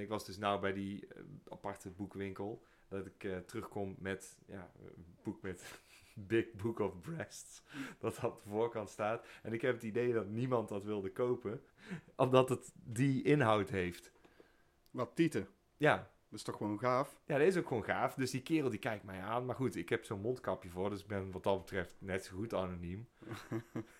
Ik was dus nou bij die eh, aparte boekwinkel. Dat ik eh, terugkom met ja, een boek met Big Book of Breasts. Dat op de voorkant staat. En ik heb het idee dat niemand dat wilde kopen. Omdat het die inhoud heeft. Wat tieten. Ja, Dat is toch gewoon gaaf? ja, dat is ook gewoon gaaf. Dus die kerel die kijkt mij aan. Maar goed, ik heb zo'n mondkapje voor. Dus ik ben wat dat betreft net zo goed anoniem.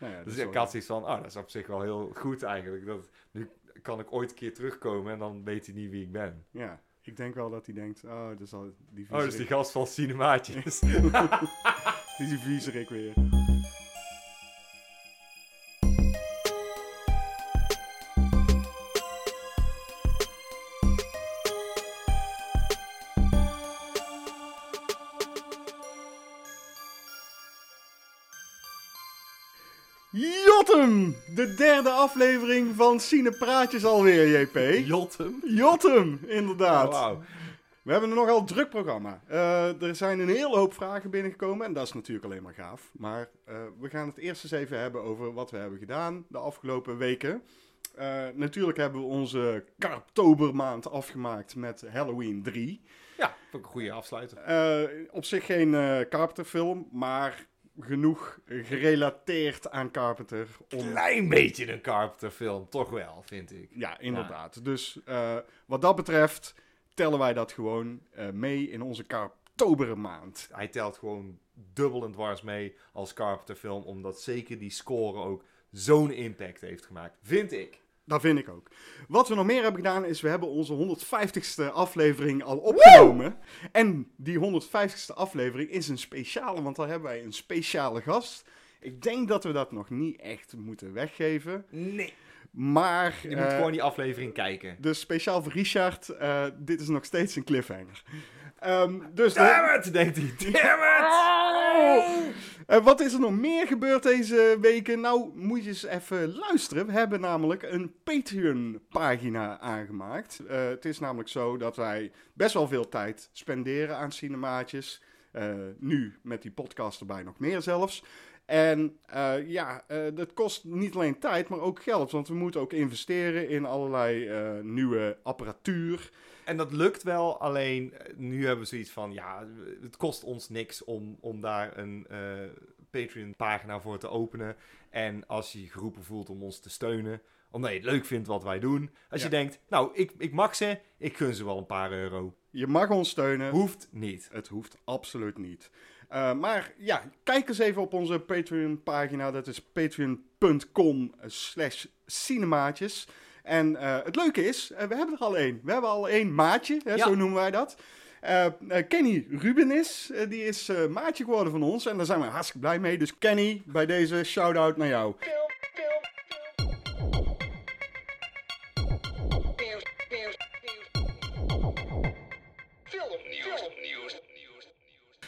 Nou ja, Dus is ik had zoiets van, oh, dat is op zich wel heel goed eigenlijk. Dat, nu kan ik ooit een keer terugkomen en dan weet hij niet wie ik ben. Ja, ik denk wel dat hij denkt, oh, dat is al die Oh, dus die gast van Cinemaatjes. die, die viezerik weer. De derde aflevering van Cinepraatjes alweer, JP. Jotem. Jotem, inderdaad. Oh. We hebben een nogal druk programma. Eh, er zijn een hele hoop vragen binnengekomen en dat is natuurlijk alleen maar gaaf. Maar eh, we gaan het eerst eens even hebben over wat we hebben gedaan de afgelopen weken. Eh, natuurlijk hebben we onze Karptobermaand afgemaakt met Halloween 3. Ja, ik een goede afsluiter. Op zich geen Carpenter-film, maar genoeg gerelateerd aan Carpenter. Om... Klein beetje een Carpenter film, toch wel, vind ik. Ja, inderdaad. Dus eh, wat dat betreft tellen wij dat gewoon eh, mee in onze Karptobermaand. Hij telt gewoon dubbel en dwars mee als Carpenter film, omdat zeker die score ook zo'n impact heeft gemaakt, vind ik. Dat vind ik ook. Wat we nog meer hebben gedaan is, we hebben onze 150ste aflevering al opgenomen. En die 150ste aflevering is een speciale, want daar hebben wij een speciale gast. Ik denk dat we dat nog niet echt moeten weggeven. Nee. Maar, Je moet eh, gewoon die aflevering kijken. dus speciaal voor Richard, eh, dit is nog steeds een cliffhanger. Ehm, dus de- Damn it, denkt hij. Damn it! Eh, wat is er nog meer gebeurd deze weken? Nou, moet je eens even luisteren. We hebben namelijk een Patreon-pagina aangemaakt. Eh, het is namelijk zo dat wij best wel veel tijd spenderen aan cinemaatjes. Eh, nu met die podcast erbij nog meer zelfs. En ja, dat kost niet alleen tijd, maar ook geld. Want we moeten ook investeren in allerlei nieuwe apparatuur. En dat lukt wel, alleen eh, nu hebben we zoiets van, ja, het kost ons niks om, om daar een eh, Patreon-pagina voor te openen. En als je je geroepen voelt om ons te steunen, omdat je het leuk vindt wat wij doen. Als Ja. je denkt, nou, ik, ik mag ze, ik gun ze wel een paar euro. Je mag ons steunen. Hoeft niet. Het hoeft absoluut niet. Uh, maar ja, kijk eens even op onze Patreon pagina. Dat is patreon.com slash cinemaatjes. En uh, het leuke is, uh, we hebben er al één. We hebben al één maatje, hè, Ja. zo noemen wij dat. Uh, uh, Kenny Rubenis, uh, die is uh, maatje geworden van ons. En daar zijn we hartstikke blij mee. Dus Kenny, bij deze shout-out naar jou.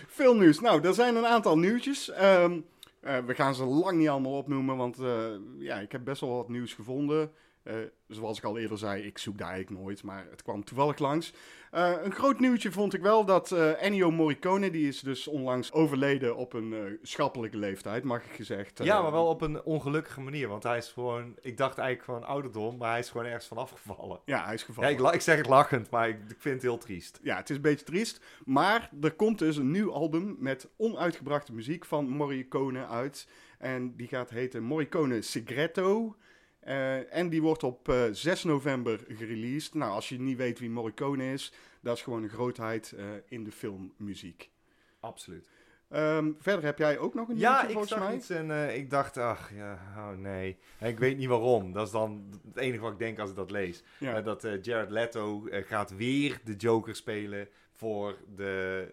Filmnieuws. Nou, er zijn een aantal nieuwtjes. Um, uh, we gaan ze lang niet allemaal opnoemen, want ja, ik heb best wel wat nieuws gevonden. Uh, zoals ik al eerder zei, ik zoek daar eigenlijk nooit, maar het kwam toevallig langs. Uh, een groot nieuwtje vond ik wel dat uh, Ennio Morricone, die is dus onlangs overleden op een schappelijke leeftijd, mag ik gezegd. Ja, maar wel op een ongelukkige manier, want hij is gewoon, ik dacht eigenlijk gewoon ouderdom, maar hij is gewoon ergens van afgevallen. Ja, hij is gevallen. Ja, ik, ik zeg het lachend, maar ik, ik, vind het heel triest. Ja, het is een beetje triest, maar er komt dus een nieuw album met onuitgebrachte muziek van Morricone uit. En die gaat heten Morricone Segreto. Uh, en die wordt op uh, 6 november gereleased. Nou, als je niet weet wie Morricone is, dat is gewoon een grootheid uh, in de filmmuziek. Absoluut. Um, verder heb jij ook nog een ja, nieuwtje ik volgens zag mij? iets en ik dacht, ach ja, oh nee. En ik weet niet waarom. Dat is dan het enige wat ik denk als ik dat lees. Ja. Dat Jared Leto gaat weer de Joker spelen voor de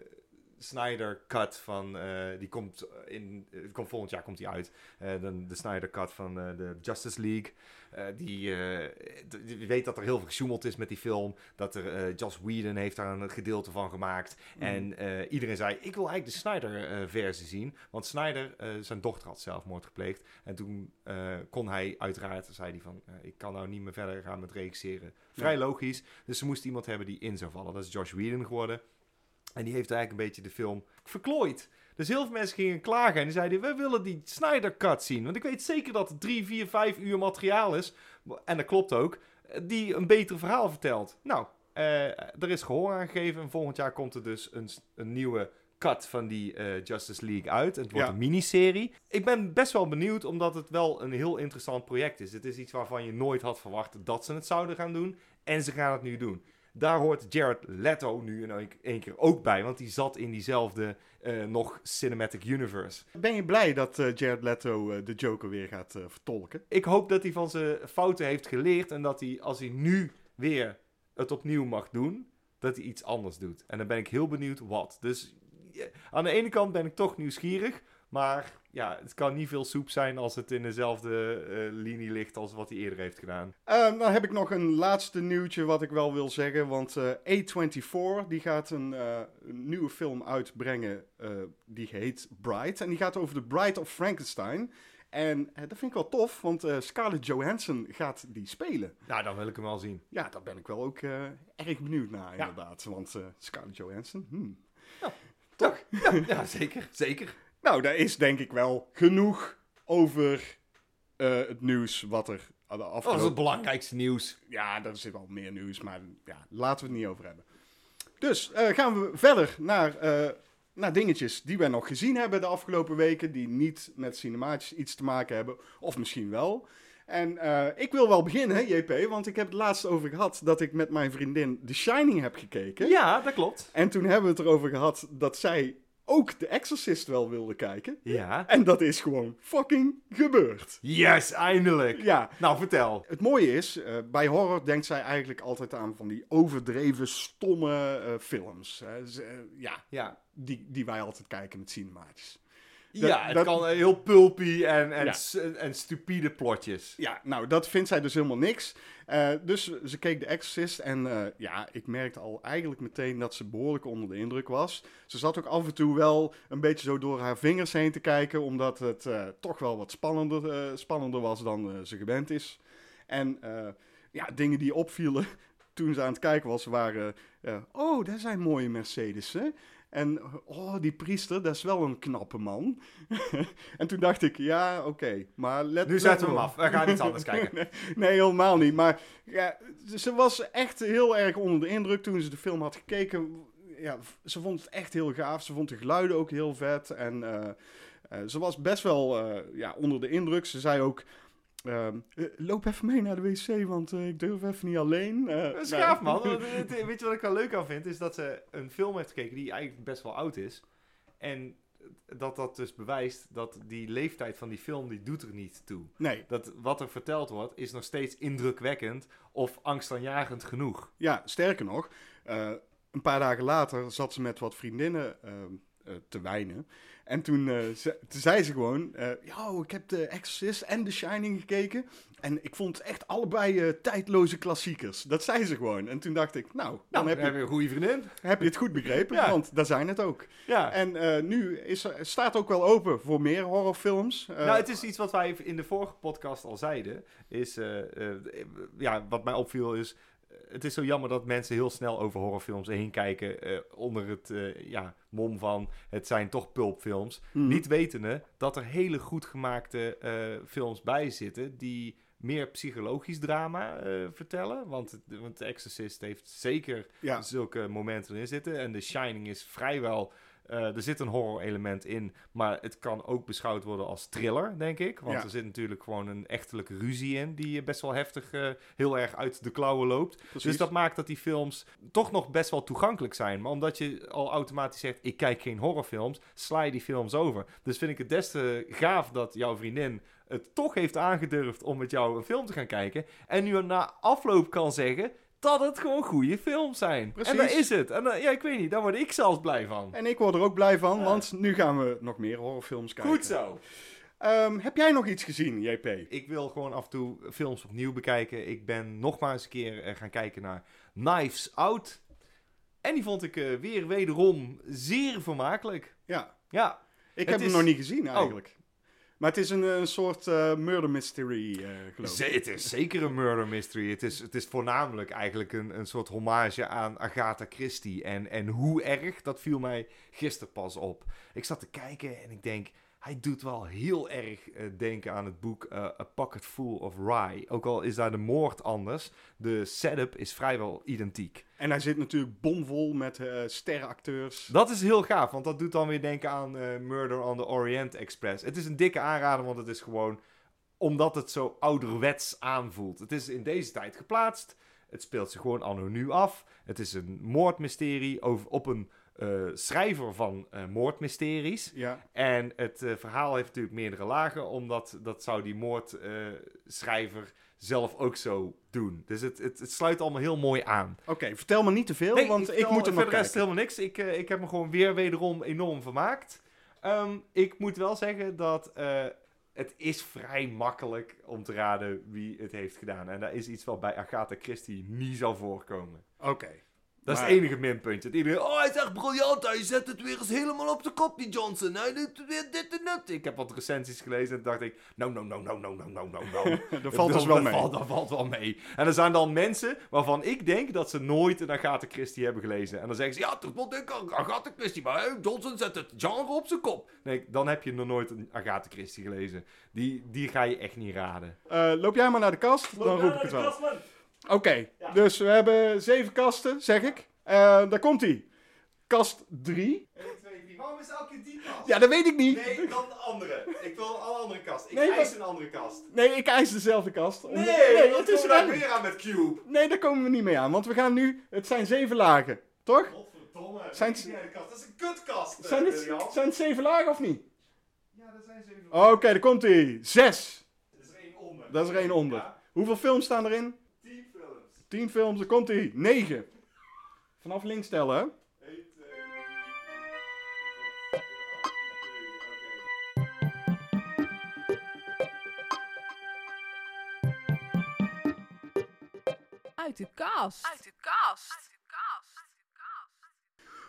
Snyder Cut van, uh, die komt, in, uh, komt volgend jaar komt die uit. Uh, dan de Snyder Cut van de Justice League. die, weet dat er heel veel gesjoemeld is met die film. Dat er, Joss Whedon heeft daar een gedeelte van gemaakt. Mm. En iedereen zei, ik wil eigenlijk de Snyder versie zien. Want Snyder, zijn dochter had zelfmoord gepleegd. En toen kon hij uiteraard, zei hij van, ik kan nou niet meer verder gaan met regisseren. Vrij Ja. logisch. Dus ze moest iemand hebben die in zou vallen. Dat is Josh Whedon geworden. En die heeft eigenlijk een beetje de film verklooid. Dus heel veel mensen gingen klagen en die zeiden: We willen die Snyder Cut zien. Want ik weet zeker dat het 3, 4, 5 uur materiaal is. En dat klopt ook. die een beter verhaal vertelt. Nou, eh, er is gehoor aangegeven en volgend jaar komt er dus een, een nieuwe cut van die eh, Justice League uit. Het wordt Ja. een miniserie. Ik ben best wel benieuwd, omdat het wel een heel interessant project is. Het is iets waarvan je nooit had verwacht dat ze het zouden gaan doen. En ze gaan het nu doen. Daar hoort Jared Leto nu in één- keer ook bij, want die zat in diezelfde eh, nog cinematic universe. Ben je blij dat eh, Jared Leto eh, de Joker weer gaat vertolken? Ik hoop dat hij van zijn fouten heeft geleerd en dat hij, als hij nu weer het opnieuw mag doen, dat hij iets anders doet. En dan ben ik heel benieuwd wat. Dus aan de ene kant ben ik toch nieuwsgierig, maar ja, het kan niet veel soep zijn als het in dezelfde eh, linie ligt als wat hij eerder heeft gedaan. Eh, dan heb ik nog een laatste nieuwtje wat ik wel wil zeggen. Want eh, A24 die gaat een, een nieuwe film uitbrengen. die heet Bright. En die gaat over de Bride of Frankenstein. En dat vind ik wel tof, want Scarlett Johansson gaat die spelen. Nou, dan wil ik hem wel zien. Ja, daar ben ik wel ook erg benieuwd naar, inderdaad. Want Scarlett Johansson, hmm. Toch? Ja, ja zeker, zeker. Nou, daar is denk ik wel genoeg over eh, het nieuws wat er de Dat afgelopen... het belangrijkste nieuws. Ja, er zit wel meer nieuws, maar ja, laten we het niet over hebben. Dus eh, gaan we verder naar, eh, naar dingetjes die wij nog gezien hebben de afgelopen weken, die niet met cinematisch iets te maken hebben, of misschien wel. En ik wil wel beginnen, JP, want ik heb het laatst over gehad dat ik met mijn vriendin The Shining heb gekeken. Ja, dat klopt. En toen hebben we het erover gehad dat zij ook The Exorcist wel wilde kijken. Ja. En dat is gewoon fucking gebeurd. Yes, eindelijk. Ja, Nou, vertel. het mooie is, eh, bij horror denkt zij eigenlijk altijd aan van die overdreven, stomme eh, films. eh, ja, Ja. die, die wij altijd kijken met cinematisch. Ja, het dat- kan heel pulpy en, en, Ja. en stupide plotjes. Ja, nou, dat vindt zij dus helemaal niks. Eh, dus ze keek The Exorcist en eh, ja, ik merkte al eigenlijk meteen dat ze behoorlijk onder de indruk was. Ze zat ook af en toe wel een beetje zo door haar vingers heen te kijken, omdat het eh, toch wel wat spannender, spannender was dan ze gewend is. En ja, dingen die opvielen toen ze aan het kijken was, waren... oh, daar zijn mooie Mercedes, hè? En oh, die priester, dat is wel een knappe man. en toen dacht ik, ja, oké, maar let Nu zetten we hem af. We gaan iets anders kijken. nee, nee, helemaal niet. Maar ja, ze was echt heel erg onder de indruk toen ze de film had gekeken. Ja, ze vond het echt heel gaaf. Ze vond de geluiden ook heel vet. En eh, eh, ze was best wel eh, ja, onder de indruk. Ze zei ook... ehm, eh, loop even mee naar de wc, want eh, ik durf even niet alleen. Eh, Dat is nou, gaaf, man. Weet je wat ik er leuk aan vind? Is dat ze een film heeft gekeken die eigenlijk best wel oud is. En dat dat dus bewijst dat die leeftijd van die film, die doet er niet toe. Nee, Dat wat er verteld wordt, is nog steeds indrukwekkend of angstaanjagend genoeg. Ja, sterker nog, een paar dagen later zat ze met wat vriendinnen ehm, eh, te wijnen. En toen, eh, ze- toen zei ze gewoon, eh ja, ik heb The Exorcist en The Shining gekeken. En ik vond het echt allebei eh, tijdloze klassiekers. Dat zei ze gewoon. En toen dacht ik, nou, dan Nou, heb, dan heb je, je een goede vriendin. heb je het goed begrepen, Ja. want daar zijn het ook. Ja. En nu is, er- staat ook wel open voor meer horrorfilms. Nou, het is iets wat wij in de vorige podcast al zeiden. Is, ja, wat mij opviel is... Het is zo jammer dat mensen heel snel over horrorfilms heen kijken. eh, onder het eh, ja, mom van het zijn toch pulpfilms. mhm. Niet wetende dat er hele goed gemaakte eh, films bij zitten. die meer psychologisch drama vertellen. Want, want The Exorcist heeft zeker Ja, zulke momenten in zitten. En The Shining is vrijwel. Eh, er zit een horror element in, maar het kan ook beschouwd worden als thriller, denk ik. Want Ja. er zit natuurlijk gewoon een echtelijke ruzie in, die best wel heftig, eh, heel erg uit de klauwen loopt. precies. Dus dat maakt dat die films toch nog best wel toegankelijk zijn. Maar omdat je al automatisch zegt, ik kijk geen horrorfilms, sla je die films over. Dus vind ik het des te gaaf dat jouw vriendin het toch heeft aangedurfd om met jou een film te gaan kijken. En nu na afloop kan zeggen dat het gewoon goede films zijn. Precies. En dat is het. En dan- ja, ik weet niet, daar word ik zelfs blij van. En ik word er ook blij van, Ja. want nu gaan we nog meer horrorfilms kijken. Goed zo. Ehm, heb jij nog iets gezien, JP? Ik wil gewoon af en toe films opnieuw bekijken. Ik ben nog maar eens een keer eh, gaan kijken naar Knives Out. En die vond ik eh, weer wederom zeer vermakelijk. Ja, Ja, ik Het heb is- hem nog niet gezien Oh. Maar het is een, een soort eh, murder mystery, eh geloof ik. het is zeker een murder mystery. Het is, het is voornamelijk eigenlijk een, een soort hommage aan Agatha Christie. En, en hoe erg, dat viel mij gisteren pas op. Ik zat te kijken en ik denk, hij doet wel heel erg eh, denken aan het boek eh, A Pocket Full of Rye. Ook al is daar de moord anders, de setup is vrijwel identiek. En hij zit natuurlijk bomvol met eh sterrenacteurs. Dat is heel gaaf, want dat doet dan weer denken aan Murder on the Orient Express. Het is een dikke aanrader, want het is gewoon omdat het zo ouderwets aanvoelt. Het is in deze tijd geplaatst. Het speelt zich gewoon anno nu af. Het is een moordmysterie over, op een eh, schrijver van eh, moordmysteries. Ja. En het eh, verhaal heeft natuurlijk meerdere lagen, omdat dat zou die moordschrijver zelf ook zo doen. Dus het, het, het sluit allemaal heel mooi aan. Oké, vertel me niet te veel, Nee, want ik, vertel moet er nog de rest kijken. helemaal niks. Ik, ik heb me gewoon weer wederom enorm vermaakt. Ehm, ik moet wel zeggen dat het is vrij makkelijk om te raden wie het heeft gedaan. En dat is iets wat bij Agatha Christie niet zou voorkomen. Oké. Dat is Maar- het enige minpuntje. Dat iedereen, oh, hij is echt briljant. Hij zet het weer eens helemaal op de kop, die Johnson. Hij doet weer dit en dat. Ik heb wat recensies gelezen en dacht ik, nou, nou, nou, nou, nou, nou, nou, nou, nou. Dat valt dus wel dat mee. Valt, dat valt wel mee. En er zijn dan mensen waarvan ik denk dat ze nooit een Agatha Christie hebben gelezen. En dan zeggen ze, ja, toch wel denk ik Agatha Christie, maar Johnson zet het genre op zijn kop. Nee, dan heb je nog nooit een Agatha Christie gelezen. Die, die ga je echt niet raden. Eh, loop jij maar naar de kast, dan roep ik het wel. Oké, dus we hebben zeven kasten, zeg ik. Eh, daar komt hij. Kast 3. 1, 2, 3. Waarom is elke keer die kast? Ja, dat weet ik niet. Nee, dan de andere. Ik wil een andere kast. Ik Nee, eis een andere kast. Nee, ik eis dezelfde kast. Nee, Omdat- het is daar er weer aan met Cube. Nee, daar komen we niet mee aan, want we gaan nu... Het zijn zeven lagen, toch? Godverdomme. Zijn het-. Dat is een kutkast, Zijn het, zijn het zeven lagen of niet? Ja, dat zijn zeven. Oké, daar komt hij. Zes. Er is er één onder. Dat is er één onder. Ja, Hoeveel films staan erin? Tien films. Tien films, daar komt hij. Negen. Vanaf links tellen, hè? 1, 2, 3, Uit de kast. Uit de kast.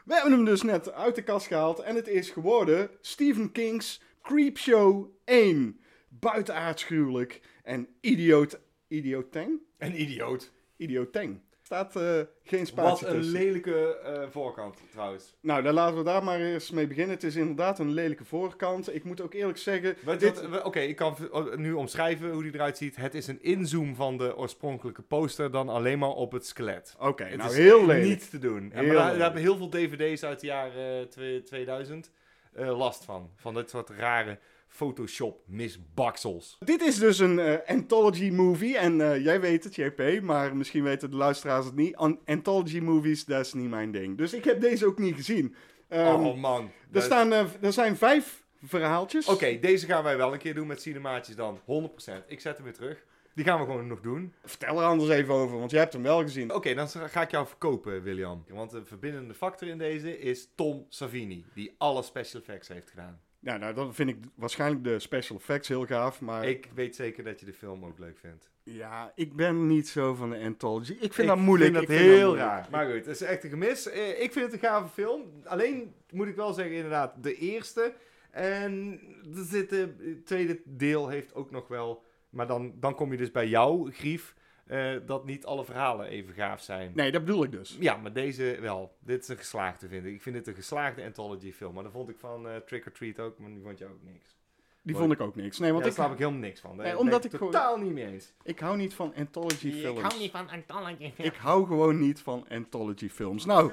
We hebben hem dus net uit de kast gehaald en het is geworden Stephen King's Creepshow 1. Buitenaards gruwelijk en idioot... Idioteng? Een idioot. Idioteng. Staat eh, geen Wat spatie een tussen. lelijke eh, voorkant, trouwens. Nou, dan laten we daar maar eens mee beginnen. Het is inderdaad een lelijke voorkant. Ik moet ook eerlijk zeggen... Wat- dit- wat- Oké, ik kan v- nu omschrijven hoe die eruit ziet. Het is een inzoom van de oorspronkelijke poster dan alleen maar op het skelet. Oké, Het nou is heel lelijk. niet te doen. En daar, daar hebben heel veel dvd's uit de jaren eh, twee- 2000 eh, last van. Van dit soort rare Photoshop misbaksels. Dit is dus een eh, anthology movie. En eh, jij weet het, JP, maar misschien weten de luisteraars het niet. An- anthology movies, dat is niet mijn ding. Dus ik heb deze ook niet gezien. Ehm, oh man. er, Dat- staan, eh, er zijn vijf verhaaltjes. Oké, deze gaan wij wel een keer doen met cinemaatjes dan. 100%. Ik zet hem weer terug. Die gaan we gewoon nog doen. Vertel er anders even over, want jij hebt hem wel gezien. Oké, dan ga ik jou verkopen, William. Want de verbindende factor in deze is Tom Savini. Die alle special effects heeft gedaan. Ja, nou, dan vind ik waarschijnlijk de special effects heel gaaf. Maar Ik weet zeker dat je de film ook leuk vindt. ja, ik ben niet zo van de anthology. Ik vind ik dat moeilijk. vind dat ik vind heel moeilijk. raar. Maar goed, het is echt een gemis. Eh, ik vind het een gave film. Alleen moet ik wel zeggen, inderdaad, de eerste. En er zit, de- het tweede deel heeft ook nog wel... Maar dan, dan kom je dus bij jou, Grief, eh, dat niet alle verhalen even gaaf zijn. Nee, dat bedoel ik dus. Ja, maar deze wel. Dit is een geslaagde, vind ik. Ik vind dit een geslaagde anthology film. Maar dat vond ik van eh, Trick or Treat ook, maar die vond je ook niks. Die vond ik ook niks. Nee, want daar snap ik helemaal niks van. Daar Nee, omdat ik gewoon- totaal niet mee eens. ik hou niet van anthology films. Ik hou niet van anthology Ik hou gewoon niet van anthology films. Nou,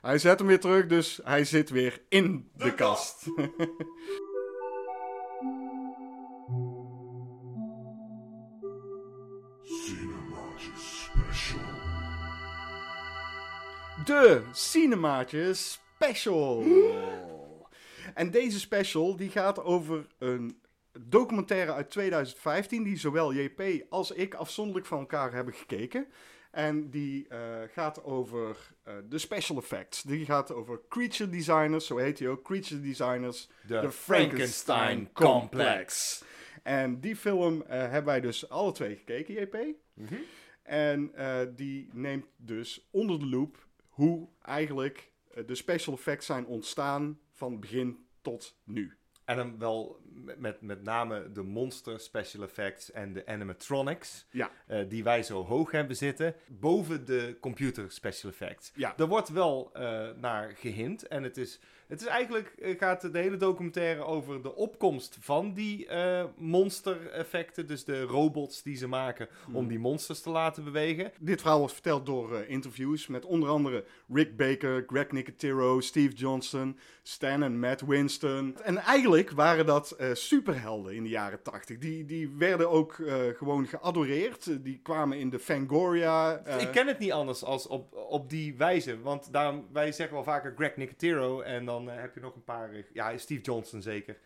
hij zet hem weer terug, dus hij zit weer in de, De kast. De Cinemaatje Special. En deze special die gaat over een documentaire uit 2015 die zowel JP als ik afzonderlijk van elkaar hebben gekeken. En die eh, gaat over eh, de special effects. Die gaat over creature designers, zo heet hij ook, creature designers, De, Frankenstein Complex. En die film eh, hebben wij dus alle twee gekeken, JP. Mhm. En die neemt dus onder de loep hoe eigenlijk eh, de special effects zijn ontstaan van begin tot nu. En dan wel met- met, name de monster special effects en de animatronics, Ja. eh, die wij zo hoog hebben zitten, boven de computer special effects. Ja. Er wordt wel eh, naar gehint en het is, het is eigenlijk, eh, gaat de hele documentaire over de opkomst van die monster effecten, dus de robots die ze maken Hmm. om die monsters te laten bewegen. Dit verhaal wordt verteld door interviews met onder andere Rick Baker, Greg Nicotero, Steve Johnson, Stan en Matt Winston. En eigenlijk waren dat eh, superhelden in de jaren 80. Die, die werden ook eh, gewoon geadoreerd. Eh, Die kwamen in de Fangoria. Ik ken het niet anders als op, op die wijze. Want daarom, wij zeggen wel vaker Greg Nicotero. En dan heb je nog een paar. ja, Steve Johnson zeker.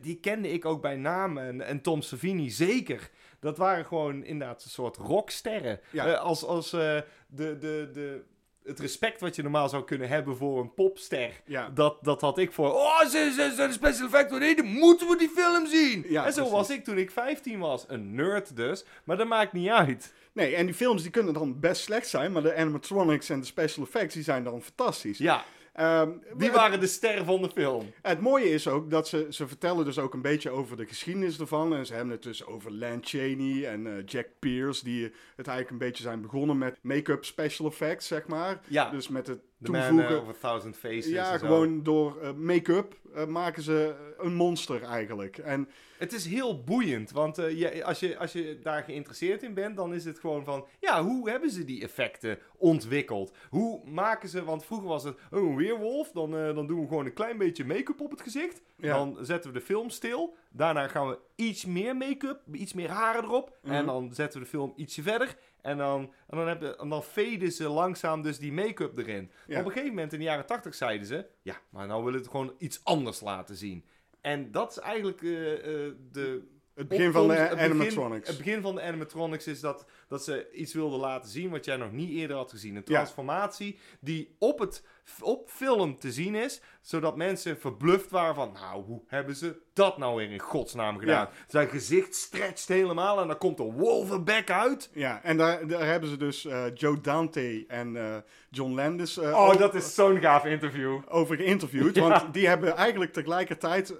Die kende ik ook bij naam. En, en Tom Savini zeker. Dat waren gewoon inderdaad een soort rocksterren. Ja. Als als de, de, de, het respect wat je normaal zou kunnen hebben voor een popster. ja. Dat, dat had ik voor. Oh, ze ze zijn special effects. Nee, dan moeten we die film zien. Ja, en zo precies. was ik toen ik 15 was. Een nerd dus. Maar dat maakt niet uit. Nee, en die films die kunnen dan best slecht zijn, maar de animatronics en de special effects die zijn dan fantastisch. Ja, Ehm, die het- waren de ster van de film. Het mooie is ook dat ze, ze vertellen dus ook een beetje over de geschiedenis ervan. En ze hebben het dus over Lan Chaney en eh, Jack Pierce, die het eigenlijk een beetje zijn begonnen met make-up special effects, zeg maar. Ja, Dus met het The Man toevoegen... uh, of a Thousand Faces. ja, gewoon door eh, make-up eh, maken ze een monster eigenlijk. En Het is heel boeiend, want eh, je, als, je, als je daar geïnteresseerd in bent, dan is het gewoon van... Ja, hoe hebben ze die effecten ontwikkeld? Hoe maken ze... Want vroeger was het, oh, een weerwolf, dan, dan doen we gewoon een klein beetje make-up op het gezicht. Ja. Dan zetten we de film stil. Daarna gaan we iets meer make-up, iets meer haren erop. Mhm. En dan zetten we de film ietsje verder. En dan, en dan, heb en dan faden ze langzaam dus die make-up erin. Ja. Op een gegeven moment in de jaren 80 zeiden ze: ja, maar nou willen we het gewoon iets anders laten zien. En dat is eigenlijk eh, eh, de. het begin van de opkomst- het begin- animatronics. Het begin van de animatronics is dat, dat ze iets wilden laten zien wat jij nog niet eerder had gezien. Een Ja. transformatie die op, het, op film te zien is, zodat mensen verbluft waren van, nou, hoe hebben ze dat nou weer in godsnaam gedaan? Ja. Zijn gezicht stretcht helemaal en dan komt er wolvenbek uit. Ja, en daar, daar hebben ze dus eh, Joe Dante en eh, John Landis eh, Oh, over- dat is zo'n gaaf interview. over geïnterviewd. Ja. Want die hebben eigenlijk tegelijkertijd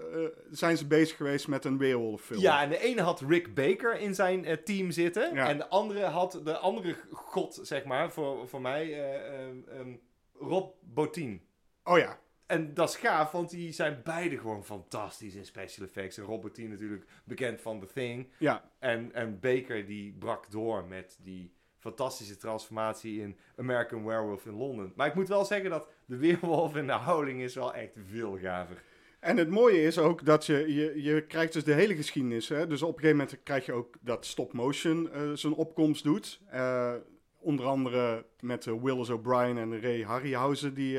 zijn ze bezig geweest met een weerwolffilm. Ja, en de ene had Rick Baker in zijn team zitten. Ja. En de andere had de andere god, zeg maar, voor, voor mij, eh, eh, ehm, Rob Bottin. Oh ja, En dat is gaaf, want die zijn beide gewoon fantastisch in special effects. En Rob Bottin natuurlijk bekend van The Thing. ja. En, en Baker die brak door met die fantastische transformatie in American Werewolf in Londen. Maar ik moet wel zeggen dat de weerwolf in de houding is wel echt veel gaver. En het mooie is ook dat je, je, je krijgt dus de hele geschiedenis. Hè? Dus op een gegeven moment krijg je ook dat stop motion eh, zijn opkomst doet. Eh, onder andere met eh, Willis O'Brien en Ray Harryhausen die,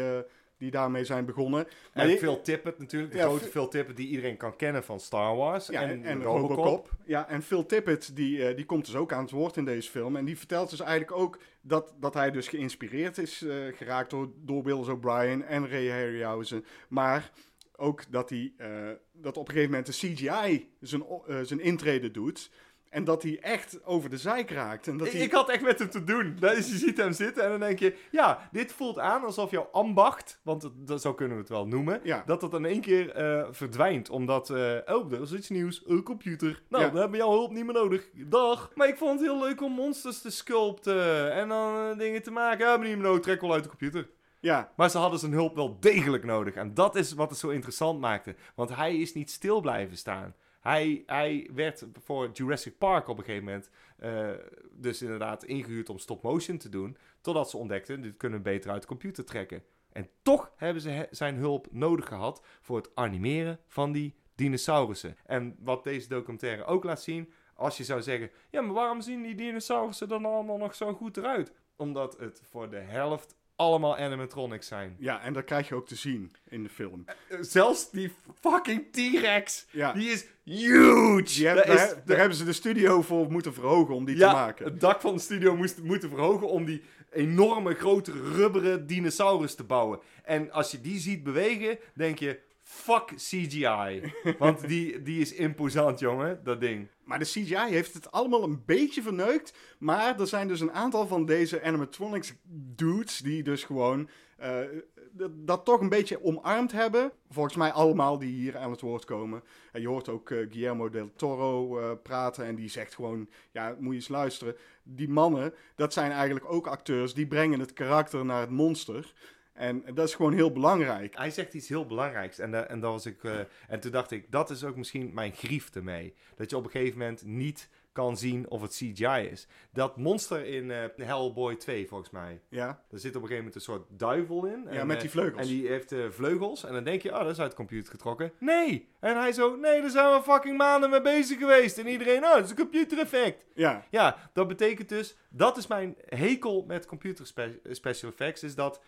die daarmee zijn begonnen. Maar En je- Phil Tippett natuurlijk, de Ja, grote Phil Tippett die iedereen kan kennen van Star Wars. Ja, en, en Robocop. Robocop. Ja, en Phil Tippett, die, die komt dus ook aan het woord in deze film. En die vertelt dus eigenlijk ook dat, dat hij dus geïnspireerd is geraakt door, door Willis O'Brien en Ray Harryhausen. Maar ook dat hij eh, dat op een gegeven moment de CGI zijn, eh, zijn intrede doet. En dat hij echt over de zijk raakt. En dat Ik, hij, ik had echt met hem te doen. Dus je ziet hem zitten en dan denk je... Ja, dit voelt aan alsof jouw ambacht... Want het- dat, zo kunnen we het wel noemen... Ja. Dat het in één keer eh, verdwijnt. Omdat... eh, oh, er is iets nieuws. Een computer. Nou, Ja. dan hebben we jouw hulp niet meer nodig. Dag. Maar ik vond het heel leuk om monsters te sculpten. En dan dingen te maken. Hebben we niet meer nodig. Trek wel uit de computer. Ja, Maar ze hadden zijn hulp wel degelijk nodig. En dat is wat het zo interessant maakte. Want hij is niet stil blijven staan. Hij, hij werd voor Jurassic Park op een gegeven moment... eh, dus inderdaad ingehuurd om stop-motion te doen. Totdat ze ontdekten, dit kunnen we beter uit de computer trekken. En toch hebben ze zijn hulp nodig gehad... voor het animeren van die dinosaurussen. En wat deze documentaire ook laat zien... Als je zou zeggen, ja, maar waarom zien die dinosaurussen dan allemaal nog zo goed eruit? Omdat het voor de helft allemaal animatronics zijn. ja, en dat krijg je ook te zien in de film. Eh, Zelfs die fucking T-Rex, Ja. die is huge! Daar, is daar hebben ze de studio voor moeten verhogen om die ja, te maken. het dak van de studio moest moeten verhogen om die enorme grote rubberen dinosaurus te bouwen. En als je die ziet bewegen, denk je, fuck CGI. Want die, die is imposant, jongen, dat ding. Maar de CGI heeft het allemaal een beetje verneukt. Maar er zijn dus een aantal van deze animatronics dudes die dus gewoon eh, dat, toch een beetje omarmd hebben. Volgens mij allemaal die hier aan het woord komen. En je hoort ook eh, Guillermo del Toro eh, praten en die zegt gewoon, ja, moet je eens luisteren. Die mannen, dat zijn eigenlijk ook acteurs, die brengen het karakter naar het monster. En dat is gewoon heel belangrijk. Hij zegt iets heel belangrijks. En, da- en, dat was ik, eh, en toen dacht ik, dat is ook misschien mijn grief ermee. Dat je op een gegeven moment niet kan zien of het CGI is. Dat monster in eh, Hellboy 2, volgens mij. Ja, Er zit op een gegeven moment een soort duivel in. ja En, met eh, die vleugels. En die heeft eh, vleugels. En dan denk je, oh, dat is uit de computer getrokken. Nee! En hij zo, nee, daar zijn we fucking maanden mee bezig geweest. En iedereen, oh, dat is een computer effect. Ja, Ja, dat betekent dus, dat is mijn hekel met computer spe- special effects, is dat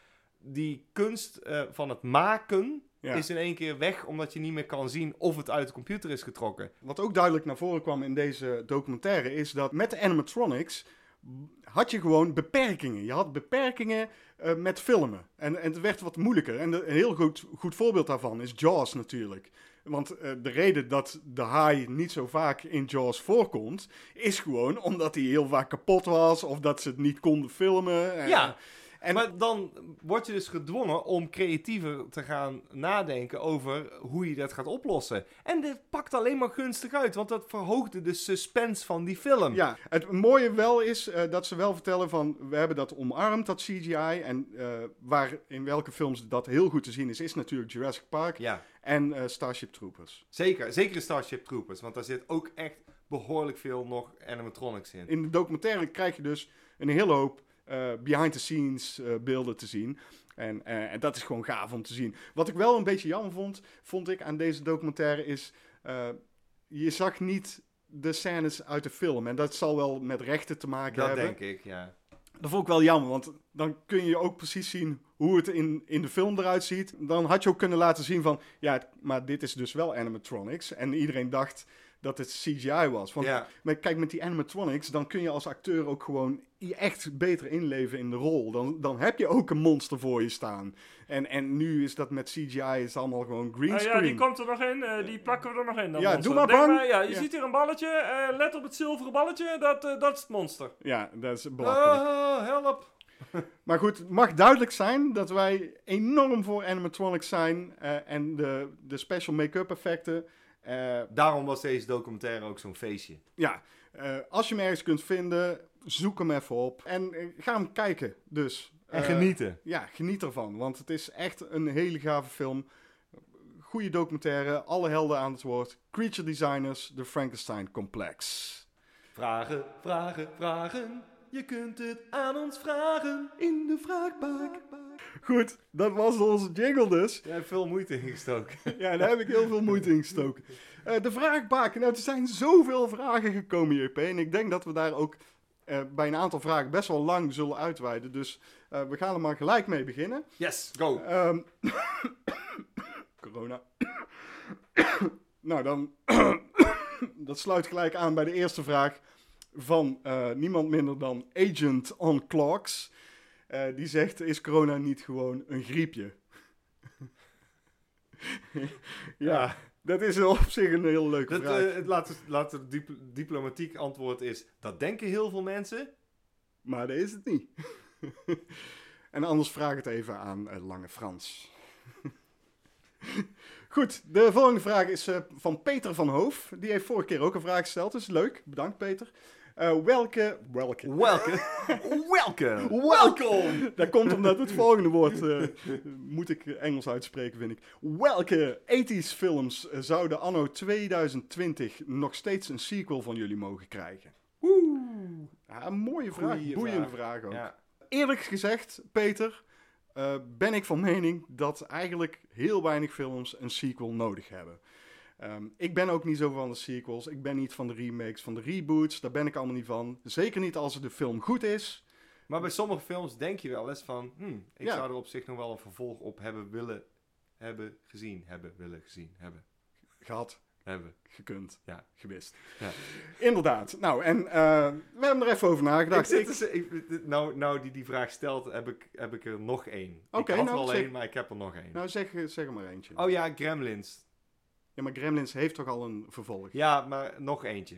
die kunst eh, van het maken ja. is in één keer weg, omdat je niet meer kan zien of het uit de computer is getrokken. Wat ook duidelijk naar voren kwam in deze documentaire is dat met de animatronics had je gewoon beperkingen. Je had beperkingen eh, met filmen. En, en het werd wat moeilijker. En de- een heel goed, goed voorbeeld daarvan is Jaws natuurlijk. Want eh, de reden dat de haai niet zo vaak in Jaws voorkomt, is gewoon omdat hij heel vaak kapot was of dat ze het niet konden filmen. Eh, Ja. En- maar dan word je dus gedwongen om creatiever te gaan nadenken over hoe je dat gaat oplossen. En dit pakt alleen maar gunstig uit, want dat verhoogde de suspense van die film. Ja, het mooie wel is eh, dat ze wel vertellen van we hebben dat omarmd, dat CGI. En eh, waar in welke films dat heel goed te zien is, is natuurlijk Jurassic Park ja. en eh, Starship Troopers. Zeker, zeker Starship Troopers, want daar zit ook echt behoorlijk veel nog animatronics in. In de documentaire krijg je dus een hele hoop eh, behind-the-scenes eh, beelden te zien. En, eh, en dat is gewoon gaaf om te zien. Wat ik wel een beetje jammer vond, vond ik aan deze documentaire is... je zag niet de scènes uit de film. En dat zal wel met rechten te maken Dat hebben. denk ik, ja. Dat vond ik wel jammer, want dan kun je ook precies zien hoe het in, in de film eruit ziet. Dan had je ook kunnen laten zien van, ja, maar dit is dus wel animatronics. En iedereen dacht dat het CGI was. Want maar kijk, met die animatronics, dan kun je als acteur ook gewoon je echt beter inleven in de rol. Dan, dan heb je ook een monster voor je staan. En, en nu is dat met CGI is het allemaal gewoon green Ah, screen. ja, die komt er nog in. eh, die plakken we er nog in. Ja, monster. doe maar bang. ja, je Ja. ziet hier een balletje. eh, let op het zilveren balletje. Dat, eh, dat is het monster. Ja, dat is belachelijk. Oh, help! Maar goed, het mag duidelijk zijn dat wij enorm voor animatronics zijn. eh, en de, de special make-up effecten. Eh, Daarom was deze documentaire ook zo'n feestje. ja, eh, als je hem ergens kunt vinden, zoek hem even op. En eh, ga hem kijken, dus. En genieten. Ja, geniet ervan, want het is echt een hele gave film. Goede documentaire, alle helden aan het woord. Creature Designers, The Frankenstein Complex. Vragen, vragen, vragen. Je kunt het aan ons vragen. In de vraagbak. Goed, dat was onze jingle dus. Jij hebt veel moeite ingestoken. Ja, daar heb ik heel veel moeite in gestoken. Eh, de vraagbak. Nou, er zijn zoveel vragen gekomen, JP. En ik denk dat we daar ook eh, bij een aantal vragen best wel lang zullen uitweiden. Dus eh, we gaan er maar gelijk mee beginnen. Yes, go. Ehm, corona. nou, dan. dat sluit gelijk aan bij de eerste vraag van niemand minder dan Agent on Clocks. Eh, die zegt: Is corona niet gewoon een griepje? ja, dat is op zich een heel leuke Dat, vraag. eh, het laat, laat het dip- diplomatiek antwoord is, dat denken heel veel mensen. Maar dat is het niet. en anders vraag het even aan eh, Lange Frans. Goed, de volgende vraag is van Peter van Hoof. Die heeft vorige keer ook een vraag gesteld, dus leuk. Bedankt Peter. Eh, welke, welke, Welke? Welke? Welkom! Dat komt omdat het volgende woord eh, moet ik Engels uitspreken, vind ik. Welke 80s films eh, zouden anno 2020 nog steeds een sequel van jullie mogen krijgen? Oeh. Ja, een mooie vraag, Goeie boeiende vraag. vraag, ook. Ja. Eerlijk gezegd, Peter, ben ik van mening dat eigenlijk heel weinig films een sequel nodig hebben. Ehm, ik ben ook niet zo van de sequels. Ik ben niet van de remakes, van de reboots. Daar ben ik allemaal niet van. Zeker niet als de film goed is. Maar bij sommige films denk je wel eens van, hmm, ik Ja. zou er op zich nog wel een vervolg op hebben willen, hebben gezien, hebben, willen gezien, hebben, Gehad, hebben. gekund, Ja. gewist. Ja. Inderdaad. Nou, en eh, we hebben er even over nagedacht. Ik dus- ik- nou, nou die die vraag stelt, heb ik, heb ik er nog één. Oké, ik had nou, er al zeg- één, maar ik heb er nog één. nou, zeg, zeg er maar eentje. Oh ja, Gremlins. Ja, maar Gremlins heeft toch al een vervolg? Ja, maar nog eentje.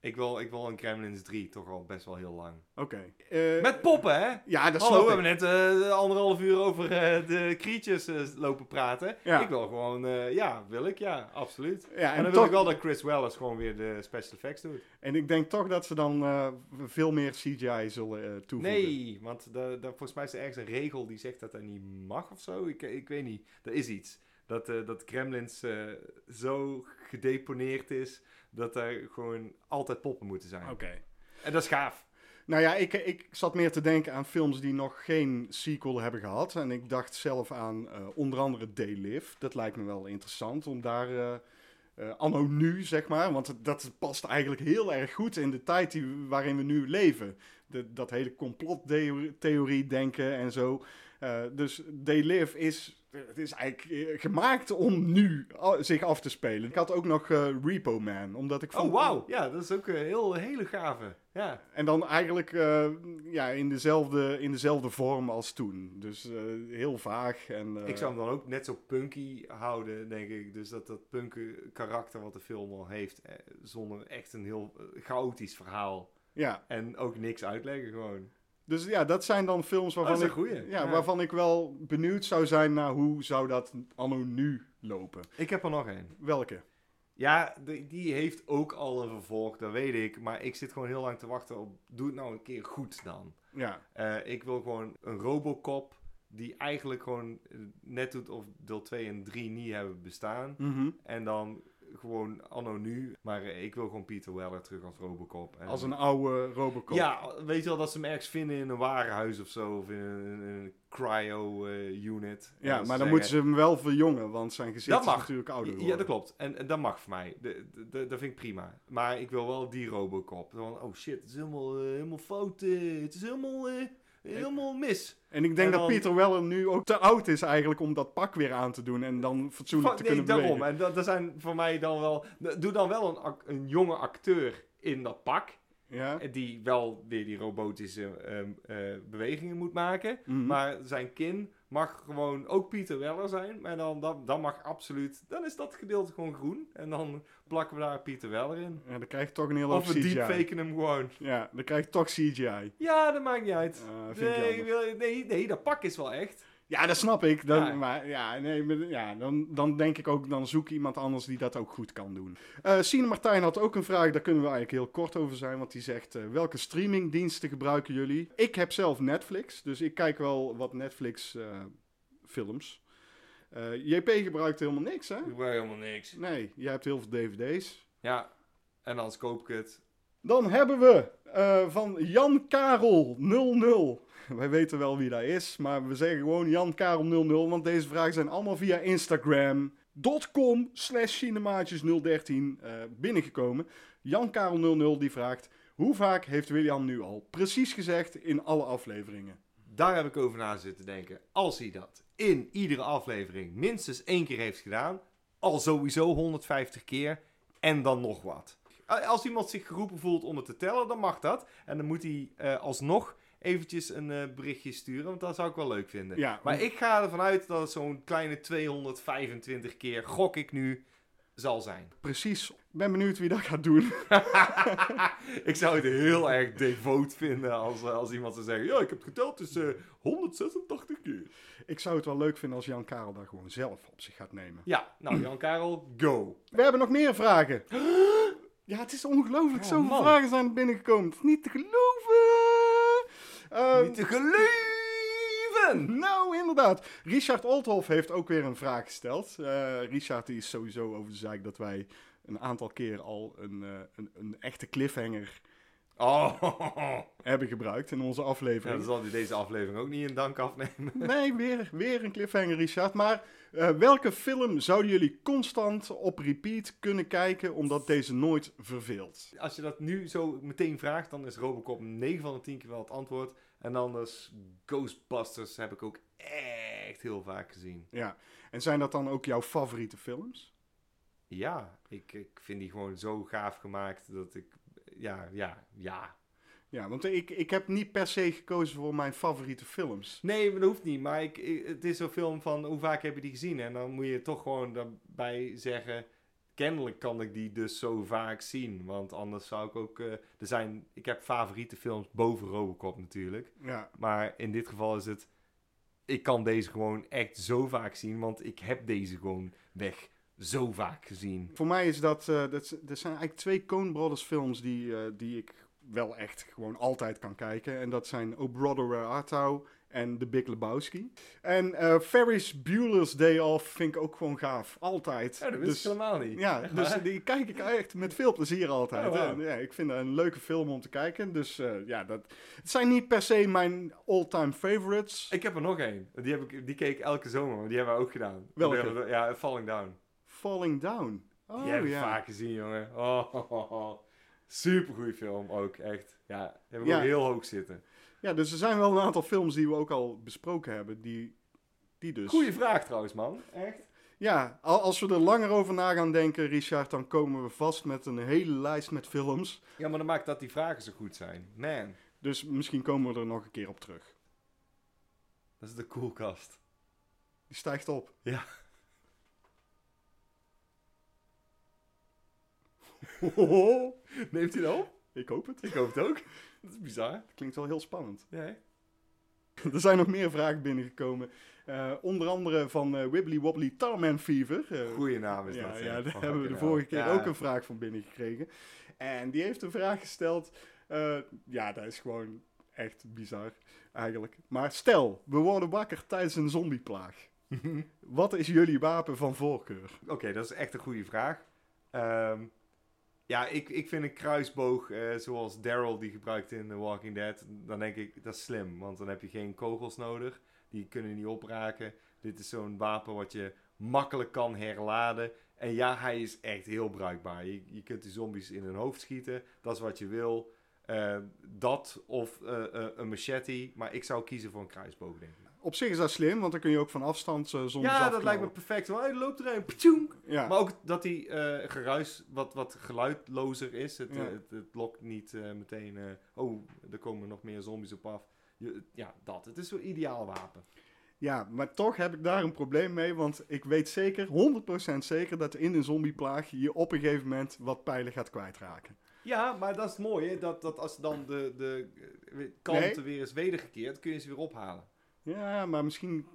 Ik wil, ik wil een Gremlins 3 toch al best wel heel lang. Oké. Eh, Met poppen, hè? Ja, dat Hallo, we hebben net eh, anderhalf uur over eh, de creatures eh, lopen praten. Ja. Ik wil gewoon, eh, ja, wil ik, ja, absoluut. Ja, En, en, dan wil ik wel dat Chris Wallace gewoon weer de special effects doet. en ik denk toch dat ze dan eh, veel meer CGI zullen eh, toevoegen. Nee, want de, de, volgens mij is er ergens een regel die zegt dat dat niet mag of zo. Ik, ik weet niet. Er is iets. Dat, eh dat Gremlins eh, zo gedeponeerd is dat er gewoon altijd poppen moeten zijn. Oké. En dat is gaaf. Nou ja, ik, ik zat meer te denken aan films die nog geen sequel hebben gehad. En ik dacht zelf aan eh, onder andere Day Live. Dat lijkt me wel interessant om daar eh, eh, anno nu, zeg maar. Want dat past eigenlijk heel erg goed in de tijd die, waarin we nu leven. De, dat hele complottheorie denken en zo. Eh, dus Day Live is, het is eigenlijk eh, gemaakt om nu zich af te spelen. Ik had ook nog eh, Repo Man, omdat ik Oh, vond- wauw. Ja, dat is ook een heel, hele gave. Ja. En dan eigenlijk eh, ja, in, dezelfde, in dezelfde vorm als toen. Dus heel vaag. En, Ik zou hem dan ook net zo punky houden, denk ik. Dus dat dat punky karakter wat de film al heeft, eh, zonder echt een heel chaotisch verhaal. Ja, En ook niks uitleggen gewoon. Dus ja, dat zijn dan films Oh, waarvan, een ik, goeie. ja, waarvan ik wel benieuwd zou zijn naar hoe zou dat anno nu lopen. Ik heb er nog één. Welke? Ja, die heeft ook al een vervolg, dat weet ik. Maar ik zit gewoon heel lang te wachten op, doe het nou een keer goed dan. Ja, Eh, ik wil gewoon een Robocop die eigenlijk gewoon net doet of deel 2 en 3 niet hebben bestaan. Mhm. En dan gewoon anno nu. Maar eh, ik wil gewoon Peter Weller terug als Robocop. En- als een oude Robocop. Ja, weet je wel, dat ze hem ergens vinden in een warenhuis of zo. Of in een, een cryo-unit. Ja, maar dan moeten ze hem wel verjongen, want zijn gezicht Dat is natuurlijk ouder Ja, geworden. dat klopt. En, en dat mag voor mij. De, dat vind ik prima. Maar ik wil wel die Robocop. Van, oh shit, het is helemaal, eh, helemaal fout. eh, het is helemaal, eh, helemaal mis. En ik denk En dat Peter Weller nu ook te oud is eigenlijk om dat pak weer aan te doen en dan fatsoenlijk Van- te nee, kunnen daarom. bewegen. En dat, dat zijn voor mij dan wel... Doe dan wel een, een jonge acteur in dat pak. Ja? eh, Die wel weer die robotische ehm, eh, bewegingen moet maken. Mhm. Maar zijn kin mag gewoon ook Pieter Weller zijn. Maar dan, dan, dan mag absoluut... Dan is dat gedeelte gewoon groen. En dan plakken we daar Pieter Weller in. Ja, dan krijg je toch een hele hoop Of we deepfaken hem gewoon. Ja, dan krijg je toch CGI. Ja, dat maakt niet uit. Ik nee, nee, nee, dat pak is wel echt. Ja, dat snap ik. Dan, Ja. Maar ja, nee, maar, ja dan, dan denk ik ook, dan zoek iemand anders die dat ook goed kan doen. Eh Sine Martijn had ook een vraag, daar kunnen we eigenlijk heel kort over zijn. Want die zegt, eh, welke streamingdiensten gebruiken jullie? Ik heb zelf Netflix, dus ik kijk wel wat Netflix eh, films. Eh, JP gebruikt helemaal niks, hè? Ik weet helemaal niks. Nee, jij hebt heel veel dvd's. Ja, en dan koop ik het. Dan hebben we eh, van Jan Karel 00. Wij weten wel wie dat is, maar we zeggen gewoon Jan Karel 00, want deze vragen zijn allemaal via Instagram.com slash cinemaatjes013 eh, binnengekomen. Jan Karel 00 die vraagt, hoe vaak heeft William nu al precies gezegd in alle afleveringen? Daar heb ik over na zitten denken. Als hij dat in iedere aflevering minstens één keer heeft gedaan, al sowieso 150 keer en dan nog wat. Als iemand zich geroepen voelt om het te tellen, dan mag dat. En dan moet hij eh, alsnog eventjes een eh, berichtje sturen, want dat zou ik wel leuk vinden. Ja, Maar ik ga ervan uit dat het zo'n kleine 225 keer, gok ik nu, zal zijn. precies. Ik ben benieuwd wie dat gaat doen. ik zou het heel erg devoot vinden als, eh, als iemand zou zeggen: Ja, ik heb geteld, dus eh 186 keer. Ik zou het wel leuk vinden als Jan Karel daar gewoon zelf op zich gaat nemen. Ja, nou, Jan Karel, go. We hebben nog meer vragen. Ja, het is ongelooflijk. Oh, Zoveel man. vragen zijn er binnengekomen. Het is niet te geloven. Ehm, Niet te geloven! nou, inderdaad. Richard Oldhoff heeft ook weer een vraag gesteld. Eh, Richard die is sowieso over de zaak dat wij een aantal keer al een, eh, een, een echte cliffhanger Oh, hebben gebruikt in onze ja, aflevering. dan zal hij deze aflevering ook niet in dank afnemen. Nee, weer, weer een cliffhanger, Richard. Maar eh, welke film zouden jullie constant op repeat kunnen kijken, omdat deze nooit verveelt? Als je dat nu zo meteen vraagt, dan is Robocop 9 van de 10 keer wel het antwoord. En anders Ghostbusters heb ik ook echt heel vaak gezien. Ja, en zijn dat dan ook jouw favoriete films? Ja, ik, ik vind die gewoon zo gaaf gemaakt dat ik... Ja, ja, ja. Ja, want ik, ik heb niet per se gekozen voor mijn favoriete films. Nee, dat hoeft niet. Maar ik, ik- het is zo'n film van hoe vaak heb je die gezien? En dan moet je toch gewoon daarbij zeggen... kennelijk kan ik die dus zo vaak zien. Want anders zou ik ook... eh, er zijn, ik heb favoriete films boven Robocop natuurlijk. Ja, Maar in dit geval is het... Ik kan deze gewoon echt zo vaak zien. Want ik heb deze gewoon weg zo vaak gezien. Voor mij is dat, eh dat, dat zijn eigenlijk twee Coen Brothers films die, eh, die ik wel echt gewoon altijd kan kijken. En dat zijn O Brother Where Art Thou en The Big Lebowski. En eh Ferris Bueller's Day Off vind ik ook gewoon gaaf. Altijd. Ja, dat wist dus, ik helemaal niet. ja, Echt dus waar? die kijk ik echt met veel plezier altijd. Oh. En, ja, ik vind het een leuke film om te kijken. Dus ja, dat, het zijn niet per se mijn all-time favorites. Ik heb er nog één. Die, heb ik, die keek ik elke zomer, maar die hebben we ook gedaan. Welke? Ja, Falling Down. Falling Down. Oh die heb ik ja. vaak gezien, jongen. Oh, oh, oh, oh. Super goede film ook, echt. Ja, die heb ik Ja. ook heel hoog zitten. Ja, dus er zijn wel een aantal films die we ook al besproken hebben. Die, die dus. Goeie vraag trouwens, man. Echt. Ja, al- als we er langer over na gaan denken, Richard, dan komen we vast met een hele lijst met films. Ja, maar dat maakt dat die vragen zo goed zijn. Man, Dus misschien komen we er nog een keer op terug. dat is de koelkast. Die stijgt op. Ja. Neemt hij dat op? Ik hoop het. Ik hoop het ook. Dat is bizar. Klinkt wel heel spannend. Ja, hè? er zijn nog meer vragen binnengekomen. Eh, onder andere van eh, Wibbly Wobbly Tarman Fever. Eh, Goeie naam is ja, dat. ja, hè. daar hebben we de vorige keer. Ja. ook een vraag van binnengekregen. En die heeft een vraag gesteld. eh, ja, dat is gewoon echt bizar eigenlijk. Maar stel, we worden wakker tijdens een zombieplaag. Wat is jullie wapen van voorkeur? Oké, dat is echt een goede vraag. Ehm, ja, ik, ik vind een kruisboog eh, zoals Daryl die gebruikt in The Walking Dead, dan denk ik dat is slim, want dan heb je geen kogels nodig, die kunnen niet opraken. Dit is zo'n wapen wat je makkelijk kan herladen. En ja, hij is echt heel bruikbaar. Je, je kunt die zombies in hun hoofd schieten, dat is wat je wil. Eh, dat of eh, een machete, maar ik zou kiezen voor een kruisboog, denk ik. Op zich is dat slim, want dan kun je ook van afstand eh, zombies Ja, dat lijkt me perfect. Hij loopt erin, ptjoeng, Ja. maar ook dat die eh, geruis wat, wat geluidlozer is. Het, Ja. eh, het, het lokt niet meteen. oh, er komen nog meer zombies op af. Je, ja, dat. Het is zo'n ideaal wapen. Ja, maar toch heb ik daar een probleem mee, want ik weet zeker, 100% zeker, dat in een zombieplaag je op een gegeven moment wat pijlen gaat kwijtraken. Ja, maar dat is het mooie. Dat, dat als dan de, de Nee. weer is wedergekeerd, kun je ze weer ophalen. Ja, maar misschien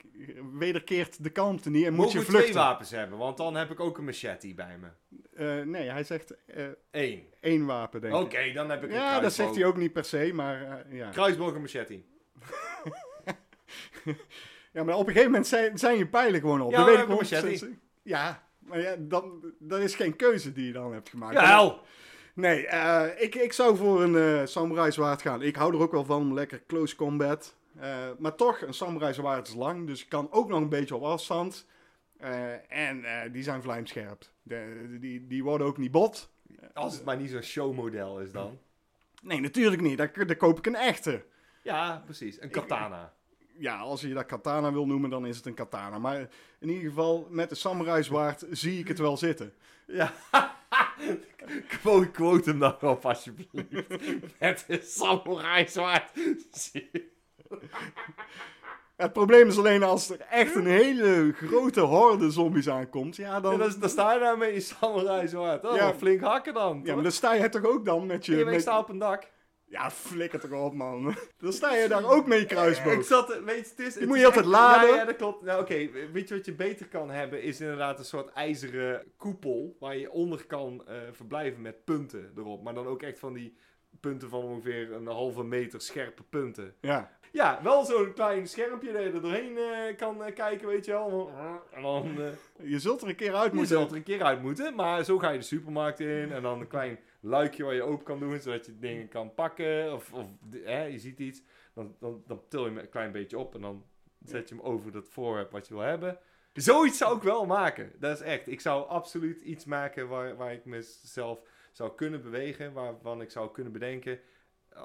wederkeert de kalmte niet en moet Mogen je we twee vluchten. wapens hebben? Want dan heb ik ook een machete bij me. Eh, nee, hij zegt eh, Eén. één wapen, denk Oké, ik. dan heb ik een Ja, dat zegt hij ook niet per se, maar eh, ja. Kruisboog en machete. Ja, maar op een gegeven moment zijn, zijn je pijlen gewoon op. Ja, maar weet ik dan heb ik 100% machete. Ja, maar ja, dan, dat is geen keuze die je dan hebt gemaakt. Jawel! Nee, ik, ik zou voor een samurai zwaard gaan. Ik hou er ook wel van, lekker close combat. Eh, maar toch, een samurai zwaard is lang, dus kan ook nog een beetje op afstand. Eh, en eh, die zijn vlijmscherp. De, die, die worden ook niet bot. Als het maar niet zo'n showmodel is dan. Nee, natuurlijk niet. Dan, dan koop ik een echte. Ja, precies. Een katana. Ja, als je dat katana wil noemen, dan is het een katana. Maar in ieder geval, met een samurai zwaard zie ik het wel zitten. Ja. quote, quote hem dan op, alsjeblieft. Met een samurai zwaard. Het probleem is alleen als er echt een hele grote horde zombies aankomt. Ja, dan, dan, dan sta je daar met je samurai zwaard. Oh, Ja. flink hakken dan. ja, maar dan sta je toch ook dan met je... Nee, maar ik sta op een dak. Ja, flikker toch op, man. Dan sta je daar ook met je kruisboog. Ik zat, weet je, het is, het moet je altijd laden. Ja, ja, dat klopt. Nou, oké, weet je wat je beter kan hebben? Is inderdaad een soort ijzeren koepel waar je onder kan eh, verblijven met punten erop. Maar dan ook echt van die punten van ongeveer een halve meter scherpe punten. Ja. Ja, wel zo'n klein schermpje dat je er doorheen eh, kan eh, kijken, weet je wel. En dan eh Je zult er een keer uit je moeten. zult er een keer uit moeten. Maar zo ga je de supermarkt in. En dan een klein luikje waar je open kan doen, zodat je dingen kan pakken. Of, of je ziet iets. Dan, dan, dan til je hem een klein beetje op en dan zet je hem over dat voorwerp wat je wil hebben. Zoiets zou ik wel maken. Dat is echt. Ik zou absoluut iets maken waar, waar ik mezelf zou kunnen bewegen. Waarvan ik zou kunnen bedenken.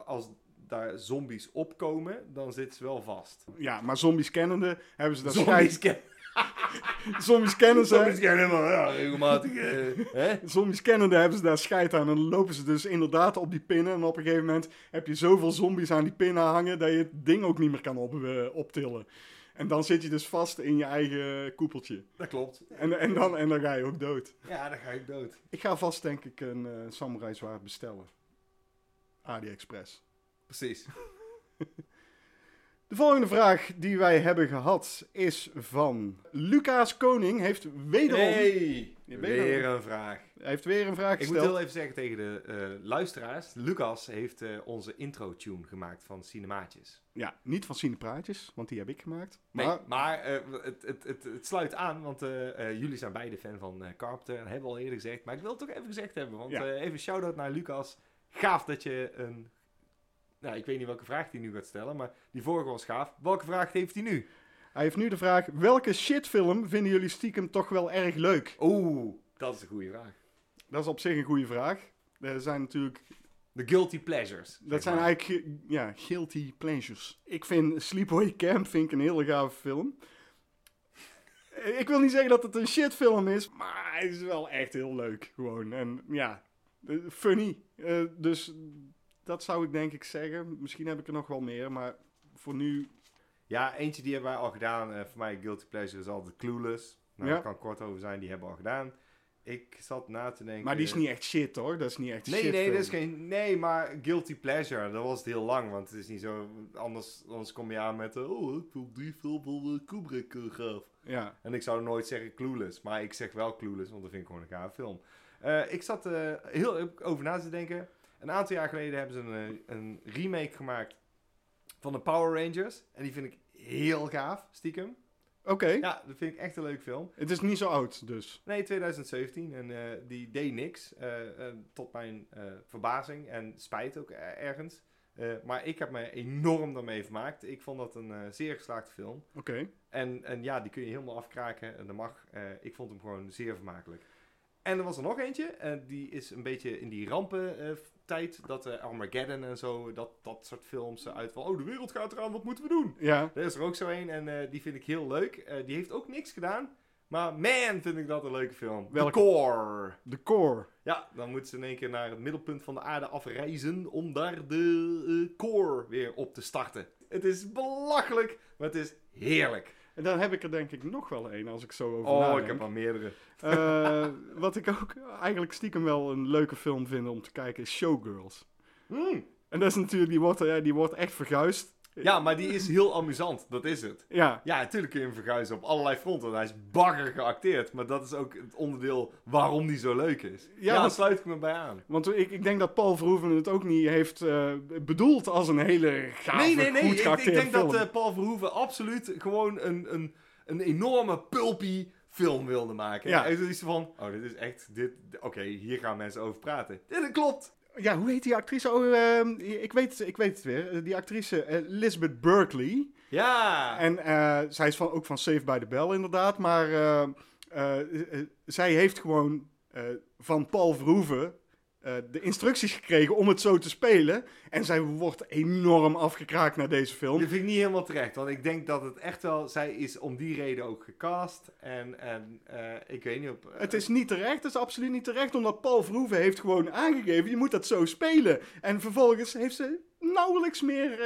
Als daar zombies opkomen, dan zitten ze wel vast. Ja, maar zombies kennende hebben ze dat Zombies scheid... ken- Zombies kennen ze. Zombies kennen hem, ja, regelmatig. eh? Zombies kennende hebben ze daar scheid aan. En dan lopen ze dus inderdaad op die pinnen. En op een gegeven moment heb je zoveel zombies aan die pinnen hangen... dat je het ding ook niet meer kan op, eh, optillen. En dan zit je dus vast in je eigen koepeltje. Dat klopt. En, en, dan, en dan ga je ook dood. Ja, dan ga ik dood. Ik ga vast denk ik een eh samurai zwaard bestellen. AliExpress. Precies. De volgende vraag die wij hebben gehad is van Lucas Koning. Heeft wederom... Hey, weer een vraag. Hij heeft weer een vraag Ik moet gesteld. heel even zeggen tegen de eh, luisteraars. Lucas heeft eh, onze intro-tune gemaakt van Cinemaatjes. Ja, niet van Cinepraatjes, want die heb ik gemaakt. Nee, Maar maar eh, het, het, het, het sluit aan, want jullie zijn beide fan van Carpenter. Dat hebben we al eerder gezegd. Maar ik wil het toch even gezegd hebben. Want Ja. even shout-out naar Lucas. Gaaf dat je een... Nou, ik weet niet welke vraag hij nu gaat stellen, maar die vorige was gaaf. Welke vraag heeft hij nu? hij heeft nu de vraag, welke shitfilm vinden jullie stiekem toch wel erg leuk? Oeh, dat is een goede vraag. Dat is op zich een goede vraag. Er zijn natuurlijk, De guilty pleasures. dat zijn maar. eigenlijk ge- ja, guilty pleasures. Ik vind Sleepaway Camp vind ik een hele gave film. Eh, Ik wil niet zeggen dat het een shitfilm is, maar hij is wel echt heel leuk. Gewoon. En ja, eh, funny. Eh, dus dat zou ik denk ik zeggen. Misschien heb ik er nog wel meer, maar voor nu Ja, eentje die hebben wij al gedaan. Eh, voor mij guilty pleasure is altijd Clueless. Nou, Ja. daar kan kort over zijn. Die hebben we al gedaan. Ik zat na te denken... Maar die is niet echt shit hoor. Dat is niet echt Nee, shit. nee, film. dat is geen... Nee, maar guilty pleasure, dat was het heel lang. Want het is niet zo... Anders, anders kom je aan met... eh, oh, ik wil die film van eh, Kubrick gaaf. Ja. En ik zou nooit zeggen Clueless. Maar ik zeg wel Clueless, want dat vind ik gewoon een gaaf film. Ik zat heel over na te denken. Een aantal jaar geleden hebben ze een, eh, een remake gemaakt van de Power Rangers. En die vind ik heel gaaf, stiekem. Oké. Ja, dat vind ik echt een leuk film. Het is niet zo oud dus. Nee, 2017. En eh, die deed niks. eh, tot mijn verbazing. En spijt ook ergens. Maar ik heb me enorm daarmee vermaakt. Ik vond dat een zeer geslaagde film. Oké. En, en ja, die kun je helemaal afkraken. En dat mag. Ik vond hem gewoon zeer vermakelijk. En er was er nog eentje. En die is een beetje in die dat eh, Armageddon en zo. Dat, dat soort films uit van. Oh, de wereld gaat eraan. Wat moeten we doen? Ja. Er is er ook zo een en eh, die vind ik heel leuk. Eh, die heeft ook niks gedaan. Maar man, vind ik dat een leuke film. The Core. The Core. Ja, dan moeten ze in één keer naar het middelpunt van de aarde afreizen om daar de Core weer op te starten. Het is belachelijk, maar het is heerlijk. En dan heb ik er denk ik nog wel één als ik zo over Oh, nadenk. ik heb er meerdere. Eh, wat ik ook eigenlijk stiekem wel een leuke film vind om te kijken is Showgirls. Hmm. En dat is natuurlijk, die wordt, eh, die wordt echt verguisd. Ja, maar die is heel amusant, dat is het. Ja, Ja, natuurlijk kun je hem verguizen op allerlei fronten. Hij is bagger geacteerd, maar dat is ook het onderdeel waarom die zo leuk is. Ja, Ja, daar sluit ik me bij aan. want ik, ik denk dat Paul Verhoeven het ook niet heeft eh, bedoeld als een hele gave, Nee, nee, nee. goed Ik, denk film. dat eh, Paul Verhoeven absoluut gewoon een, een, een enorme pulpy film wilde maken. Ja. En is van, oh, dit is echt, dit, oké, hier gaan mensen over praten. Dat klopt. Ja, hoe heet die actrice? Oh, ik, weet, ik weet het weer. Die actrice eh, Elizabeth Berkley. Ja. En eh, zij is van, ook van Saved by the Bell inderdaad. Maar eh, zij heeft gewoon van Paul Verhoeven eh, de instructies gekregen om het zo te spelen. En zij wordt enorm afgekraakt naar deze film. Dat vind ik niet helemaal terecht, want ik denk dat het echt wel, zij is om die reden ook gecast. En, en eh, ik weet niet op... eh, Het is niet terecht, het is absoluut niet terecht, omdat Paul Verhoeven heeft gewoon aangegeven, je moet dat zo spelen. En vervolgens heeft ze nauwelijks meer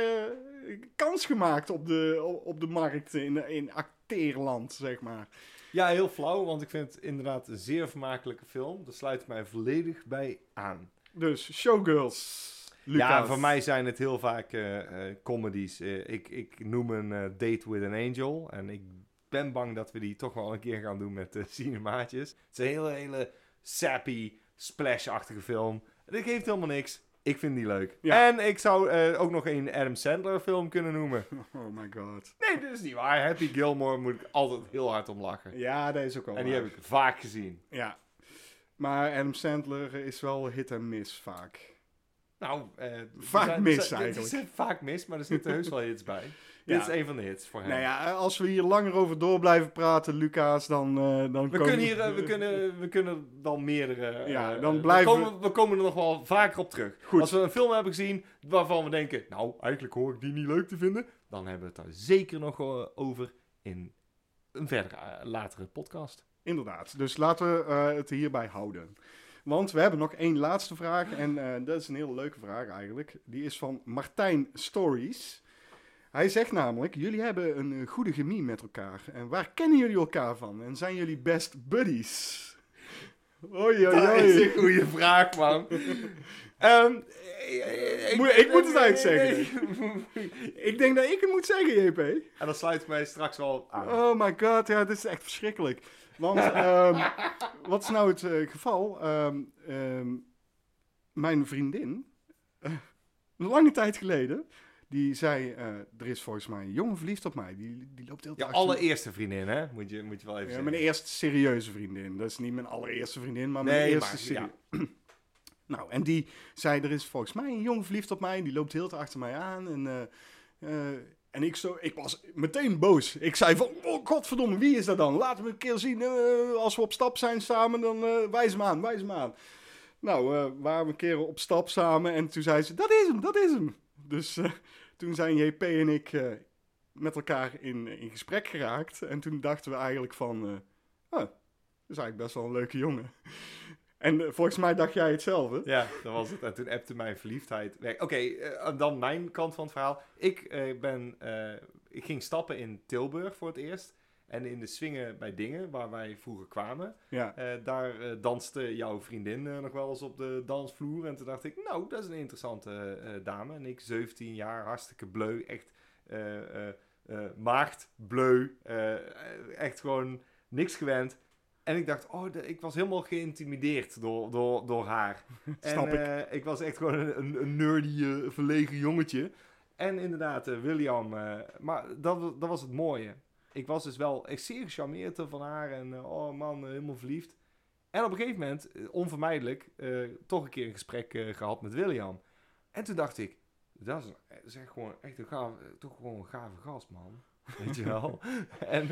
kans gemaakt op de, op de markt in, in acteerland, zeg maar. Ja, heel flauw, want ik vind het inderdaad een zeer vermakelijke film. Daar sluit ik mij volledig bij aan. Dus, Showgirls. Lucas. Ja, voor mij zijn het heel vaak eh, eh, comedies. Eh, ik, ik noem een Date with an Angel. En ik ben bang dat we die toch wel een keer gaan doen met de cinemaatjes. Het is een hele, hele sappy, splash-achtige film. Dat geeft helemaal niks. Ik vind die leuk. Ja. En ik zou eh, ook nog een Adam Sandler film kunnen noemen. Oh my god. Nee, dat is niet waar. Happy Gilmore moet ik altijd heel hard om lachen. Ja, dat is ook wel En die waar. heb ik vaak gezien. Ja. Maar Adam Sandler is wel hit en miss vaak. Nou, eh, Vaak zijn- mis zijn- eigenlijk. Zit vaak mis, maar er zitten heus wel hits bij. Dit is een van de hits voor hem. Nou ja, als we hier langer over door blijven praten, Lucas, dan... eh, dan We komen- kunnen, hier, eh, we, kunnen, we kunnen wel meerdere... eh, Ja, eh, dan blijven we- komen, we komen er nog wel vaker op terug. Goed. Als we een film hebben gezien waarvan we denken... Nou, eigenlijk hoor ik die niet leuk te vinden. Dan hebben we het daar zeker nog eh, over in een verdere, eh, latere podcast. Inderdaad. Dus laten we eh, het hierbij houden. Want we hebben nog één laatste vraag. En eh, dat is een hele leuke vraag eigenlijk. Die is van Martijn Stories. Hij zegt namelijk: Jullie hebben een eh, goede chemie met elkaar. En waar kennen jullie elkaar van? En zijn jullie best buddies? Oei, oei, Dat is een goede vraag, man. Ehm, ik, Moet- ik moet het uitzeggen. Ik denk dat ik het moet zeggen, JP. En dat sluit mij straks wel aan. Oh my god, ja, dit is echt verschrikkelijk. Want, ehm, wat is nou het eh, geval? Ehm, mijn vriendin, een lange tijd geleden, die zei, eh, er is volgens mij een jongen verliefd op mij. Die, die loopt heel Je allereerste vriendin, hè? Moet je, moet je wel even Ja, zeggen. mijn eerste serieuze vriendin. Dat is niet mijn allereerste vriendin, maar mijn Nee, eerste maar, serie- Nou, en die zei, er is volgens mij een jongen verliefd op mij. Die loopt heel te achter mij aan. En, eh, eh, en ik, zo, ik was meteen boos. Ik zei van, oh godverdomme, wie is dat dan? Laten we een keer zien. als we op stap zijn samen, dan wijs hem aan, wijs hem aan. Nou, eh waren we een keer op stap samen. En toen zei ze, dat is hem, dat is hem. Dus eh, toen zijn JP en ik eh, met elkaar in, in gesprek geraakt. En toen dachten we eigenlijk van, eh, oh, dat is eigenlijk best wel een leuke jongen. En eh, volgens mij dacht jij hetzelfde. Ja, dat was het. En toen appte mijn verliefdheid. Oké, eh, dan mijn kant van het verhaal. Ik, eh, ben, eh, ik ging stappen in Tilburg voor het eerst. En in de swingen bij Dingen, waar wij vroeger kwamen. Ja, eh, daar eh, danste jouw vriendin eh, nog wel eens op de dansvloer. En toen dacht ik, nou, dat is een interessante dame. En ik, 17 jaar, hartstikke bleu. Echt maagd, bleu. echt gewoon niks gewend. En ik dacht, oh, ik was helemaal geïntimideerd door, door, door haar. Snap en, ik. ik was echt gewoon een, een, nerdy, verlegen jongetje. En inderdaad, William. maar dat, dat was het mooie. Ik was dus wel echt zeer gecharmeerd van haar. En eh, oh man, helemaal verliefd. En op een gegeven moment, eh, onvermijdelijk, eh, toch een keer een gesprek eh, gehad met William. En toen dacht ik, dat is, dat is echt gewoon echt een gaaf, toch gewoon een gave gast, man. Weet je wel? en,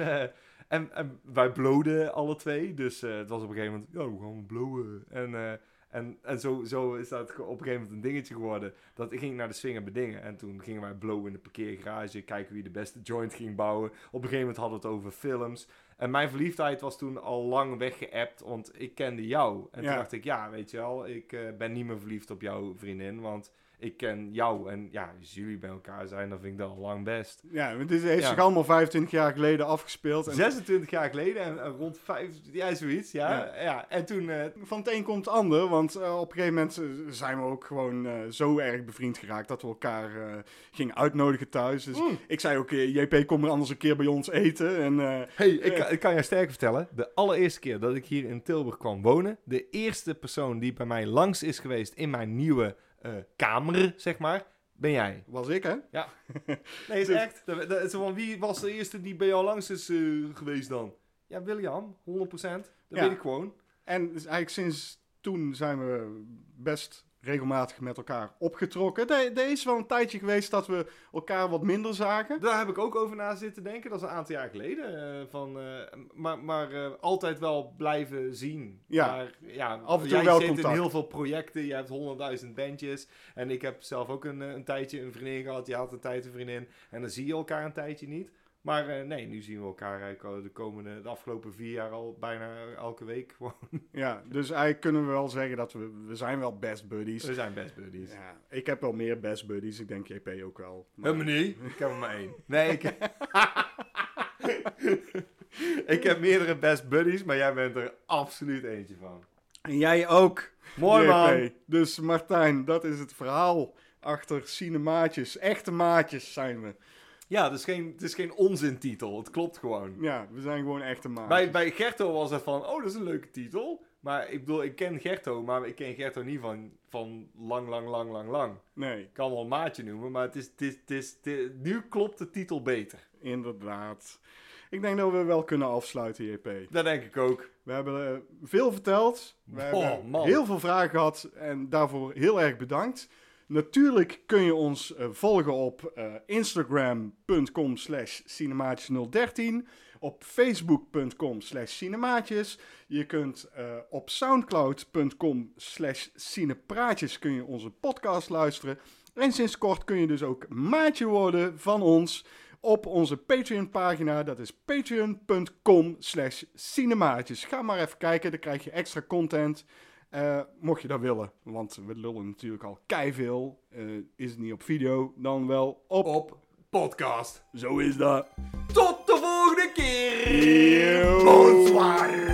en, en wij bloden alle twee. Dus het was op een gegeven moment, ja, we gaan blowen. En, en, en zo, zo is dat op een gegeven moment een dingetje geworden. Dat ik ging naar de swinger bedingen. En toen gingen wij blowen in de parkeergarage. Kijken wie de beste joint ging bouwen. Op een gegeven moment hadden we het over films. En mijn verliefdheid was toen al lang weggeëpt. Want ik kende jou. En Ja. toen dacht ik, ja, weet je wel. Ik eh, ben niet meer verliefd op jouw vriendin. Want ik ken jou. En ja, als jullie bij elkaar zijn, dan vind ik dat al lang best. ja want dit heeft Ja. zich allemaal 25 jaar geleden afgespeeld. En 26 jaar geleden en, en rond 5, ja, zoiets, ja. Ja. ja. En toen, eh, van het een komt het ander, want eh, op een gegeven moment zijn we ook gewoon eh, zo erg bevriend geraakt dat we elkaar gingen uitnodigen thuis. Dus Mm. ik zei ook, JP, kom er anders een keer bij ons eten. En hey, ik, kan- ik kan je sterker vertellen, de allereerste keer dat ik hier in Tilburg kwam wonen, de eerste persoon die bij mij langs is geweest in mijn nieuwe kamer, zeg maar, ben jij. was ik, hè? Nee, is Dus- echt. Dat, dat, is van, wie was de eerste die bij jou langs is eh, geweest dan? Ja, William, 100%. Dat Ja. weet ik gewoon. En dus eigenlijk sinds toen zijn we best regelmatig met elkaar opgetrokken. Er is wel een tijdje geweest dat we elkaar wat minder zagen. Daar heb ik ook over na zitten denken. Dat is een aantal jaar geleden. eh, van, eh, maar maar eh, altijd wel blijven zien. Ja. Maar, ja Af en toe jij wel zit contact. in heel veel projecten. Je hebt honderdduizend bandjes. En ik heb zelf ook een, een tijdje een vriendin gehad. Je had een tijd een vriendin. En dan zie je elkaar een tijdje niet. Maar eh, nee, nu zien we elkaar eigenlijk al de komende, de afgelopen vier jaar al bijna elke week. gewoon. Ja, dus eigenlijk kunnen we wel zeggen dat we, we zijn wel best buddies. We zijn best buddies. Ja, ik heb wel meer best buddies. Ik denk JP ook wel. Maar- Helemaal niet. Ik heb er maar één. Nee, ik... ik heb meerdere best buddies, maar jij bent er absoluut eentje van. En jij ook. Mooi JP. man. Dus Martijn, dat is het verhaal achter cinemaatjes. Echte maatjes zijn we. Ja, het is geen, het is geen onzintitel. Het klopt gewoon. Ja, we zijn gewoon echte maatjes. Bij, bij Gerto was het van, oh, dat is een leuke titel. Maar ik bedoel, ik ken Gerto, maar ik ken Gerto niet van, van lang, lang, lang, lang, lang. Nee, Ik kan wel een maatje noemen, maar het is, het is, het is, het is- nu klopt de titel beter. inderdaad. Ik denk dat we wel kunnen afsluiten, JP. Dat denk ik ook. We hebben eh, veel verteld. We Oh, hebben man. heel veel vragen gehad en daarvoor heel erg bedankt. Natuurlijk kun je ons eh, volgen op eh, instagram.com slash cinemaatjes013, op facebook.com slash cinemaatjes. Je kunt eh, op soundcloud.com slash cinepraatjes kun je onze podcast luisteren. En sinds kort kun je dus ook maatje worden van ons op onze Patreon pagina. Dat is patreon.com slash cinemaatjes. Ga maar even kijken, dan krijg je extra content. Eh, mocht je dat willen, want we lullen natuurlijk al keiveel. Eh is het niet op video, dan wel op. Op podcast. Zo is dat. Tot de volgende keer. Bonsoir.